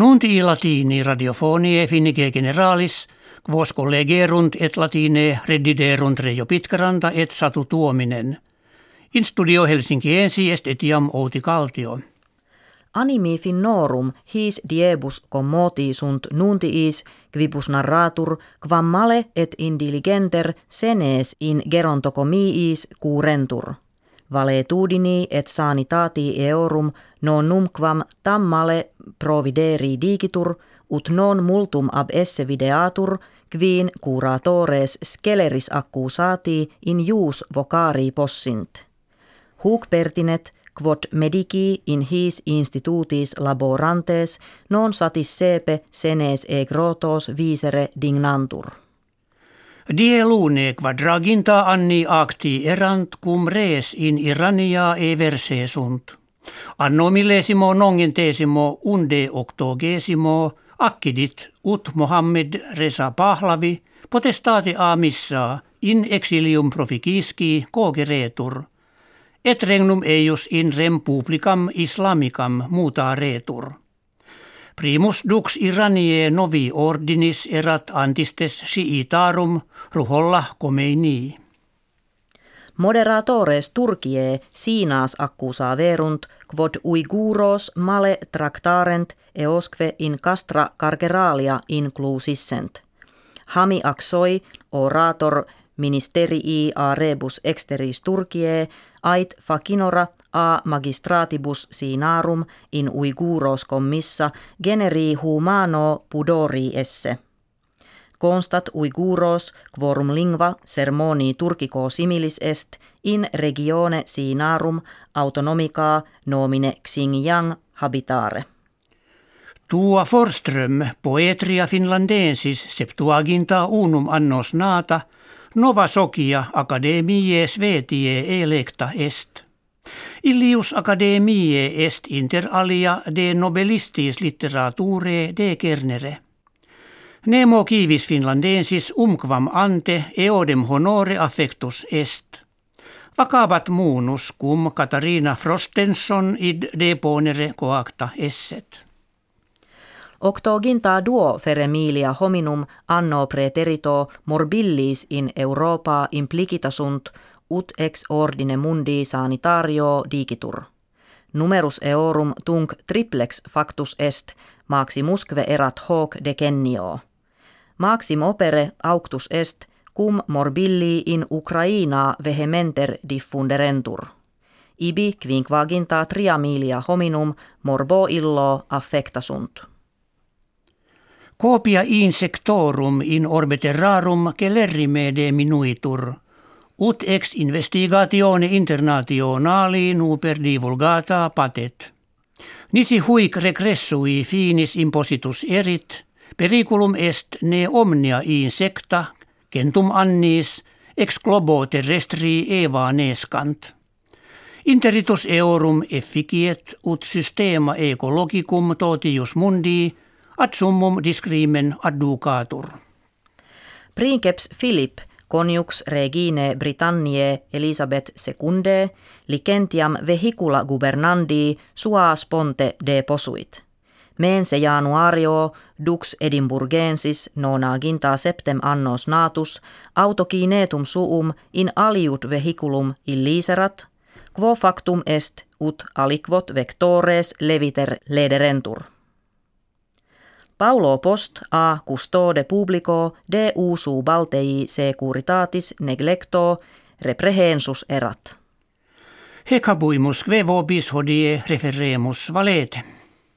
Nunti latini radiofonie finnige generalis, quos collegerunt et latine rediderunt Reijo Pitkaranta et Satu Tuominen. In studio Helsinkiensi est etiam Outi Kaltio. Animi finnorum his diebus commoti sunt nuntiis quibus narratur quam male et indiligenter senes in gerontocomiis curentur. Valetudini et sanitati eorum non numquam tam male provideri digitur ut non multum ab esse videatur quin curatores sceleris accusati in jus vocari possint. Huc pertinet quod medici in his institutis laborantes non satis sepe senes e grotos visere dignantur. Die lune quadraginta anni acti erant cum res in Irania e verse sunt. Anno millesimo nongentesimo unde octogesimo accidit ut Mohammed Reza Pahlavi potestate a missa in exilium proficiski cogeretur – et regnum eius in rem publicam islamicam muta retur. Primus dux Iranie novi ordinis erat antistes siitarum ruholla komeini. Moderatores Turkie sinas accusa verunt quod uiguros male tractarent eosque in castra cargeralia inclusissent. Hami axoi orator ministerii a rebus exteris Turkie ait facinora a magistratibus sinarum in uiguros commissa generi humano pudori esse. Constat uiguros quorum lingua sermoni turcico similis est in regione sinarum autonomica nomine Xinjiang habitare. Tua Forström poetria finlandensis septuaginta unum annos nata – Nova Socia Academiae Svetie electa est. Illius Academiae est inter alia de nobelistis literature de kernere. Nemo kivis finlandensis umquam ante eodem honore affectus est. Vakavat muunus cum Katarina Frostenson id deponere coacta esset. Octoginta duo feremilia hominum anno preterito morbillis in Europa implicita sunt ut ex ordine mundi sanitario digitur. Numerus eorum tunc triplex factus est maximusque erat hoc decennio. Maxim opere auctus est cum morbilli in Ukraina vehementer diffunderentur. Ibi quinquaginta triamilia hominum morbo illo affecta sunt. Copia insectorum in orbite rarum celerrime de minuitur, ut ex investigatione internationali nuper divulgata patet. Nisi huic regressui finis impositus erit, periculum est ne omnia insecta, centum annis, ex globo terrestri eva nescant. Interitus eorum efficiet ut systema ecologicum totius mundi – ad summum discrimen adducatur. Princeps Philip conjux regine Britanniae Elisabeth II licentiam vehicula gubernandi sua sponte deposuit. Mense januario dux Edinburgensis nonaginta septem annos natus autokinetum suum in aliut vehiculum illiserat, quo factum est ut aliquot vectores leviter lederentur. Paulo post a custode publico de usu baltei securitatis neglecto reprehensus erat. Hecabuimus kve vobis hodie referemus valete.